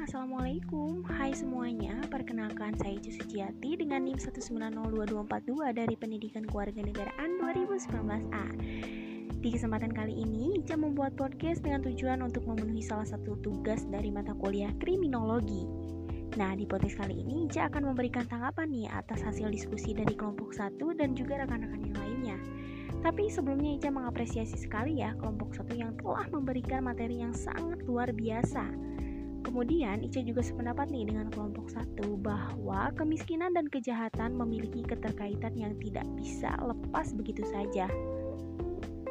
Assalamualaikum. Hai semuanya, perkenalkan saya Ica Suciati dengan NIM 1902242 dari Pendidikan Kewarganegaraan 2019A Di kesempatan kali ini, Ica membuat podcast dengan tujuan untuk memenuhi salah satu tugas dari mata kuliah kriminologi Nah, di podcast kali ini Ica akan memberikan tanggapan nih atas hasil diskusi dari kelompok satu dan juga rekan-rekan yang lainnya tapi sebelumnya Ica mengapresiasi sekali ya kelompok satu yang telah memberikan materi yang sangat luar biasa Kemudian, Ica juga sependapat nih dengan kelompok satu bahwa kemiskinan dan kejahatan memiliki keterkaitan yang tidak bisa lepas begitu saja.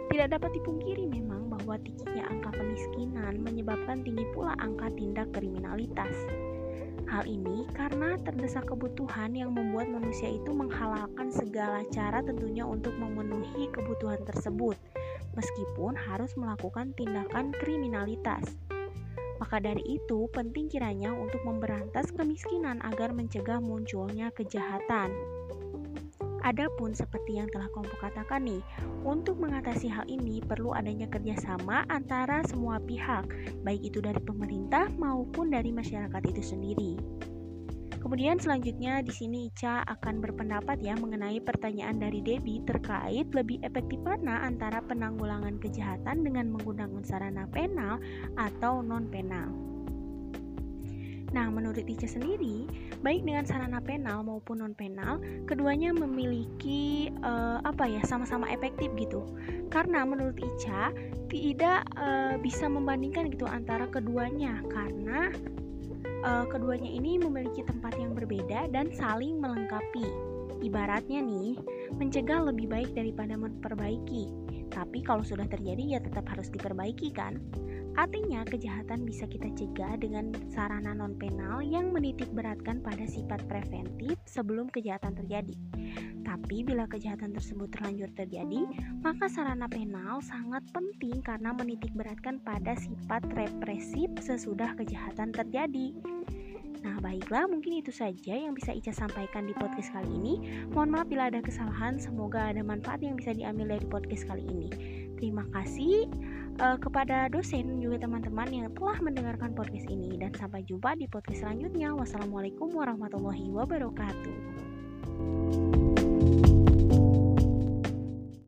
Tidak dapat dipungkiri memang bahwa tingginya angka kemiskinan menyebabkan tinggi pula angka tindak kriminalitas. Hal ini karena terdesak kebutuhan yang membuat manusia itu menghalalkan segala cara tentunya untuk memenuhi kebutuhan tersebut, meskipun harus melakukan tindakan kriminalitas. Maka dari itu, penting kiranya untuk memberantas kemiskinan agar mencegah munculnya kejahatan. Adapun seperti yang telah kelompok katakan nih, untuk mengatasi hal ini perlu adanya kerjasama antara semua pihak, baik itu dari pemerintah maupun dari masyarakat itu sendiri. Kemudian selanjutnya di sini Ica akan berpendapat ya mengenai pertanyaan dari Debbie terkait lebih efektif mana antara penanggulangan kejahatan dengan menggunakan sarana penal atau non penal. Nah, menurut Ica sendiri, baik dengan sarana penal maupun non penal, keduanya memiliki uh, apa ya sama-sama efektif gitu. Karena menurut Ica tidak uh, bisa membandingkan gitu antara keduanya karena uh, keduanya ini memiliki tempat yang berbeda dan saling melengkapi. Ibaratnya nih, mencegah lebih baik daripada memperbaiki. Tapi kalau sudah terjadi ya tetap harus diperbaiki kan? Artinya, kejahatan bisa kita cegah dengan sarana non-penal yang menitik beratkan pada sifat preventif sebelum kejahatan terjadi. Tapi bila kejahatan tersebut terlanjur terjadi, maka sarana penal sangat penting karena menitik beratkan pada sifat represif sesudah kejahatan terjadi. Nah, baiklah, mungkin itu saja yang bisa Ica sampaikan di podcast kali ini. Mohon maaf bila ada kesalahan, semoga ada manfaat yang bisa diambil dari podcast kali ini. Terima kasih uh, kepada dosen juga teman-teman yang telah mendengarkan podcast ini dan sampai jumpa di podcast selanjutnya. Wassalamualaikum warahmatullahi wabarakatuh.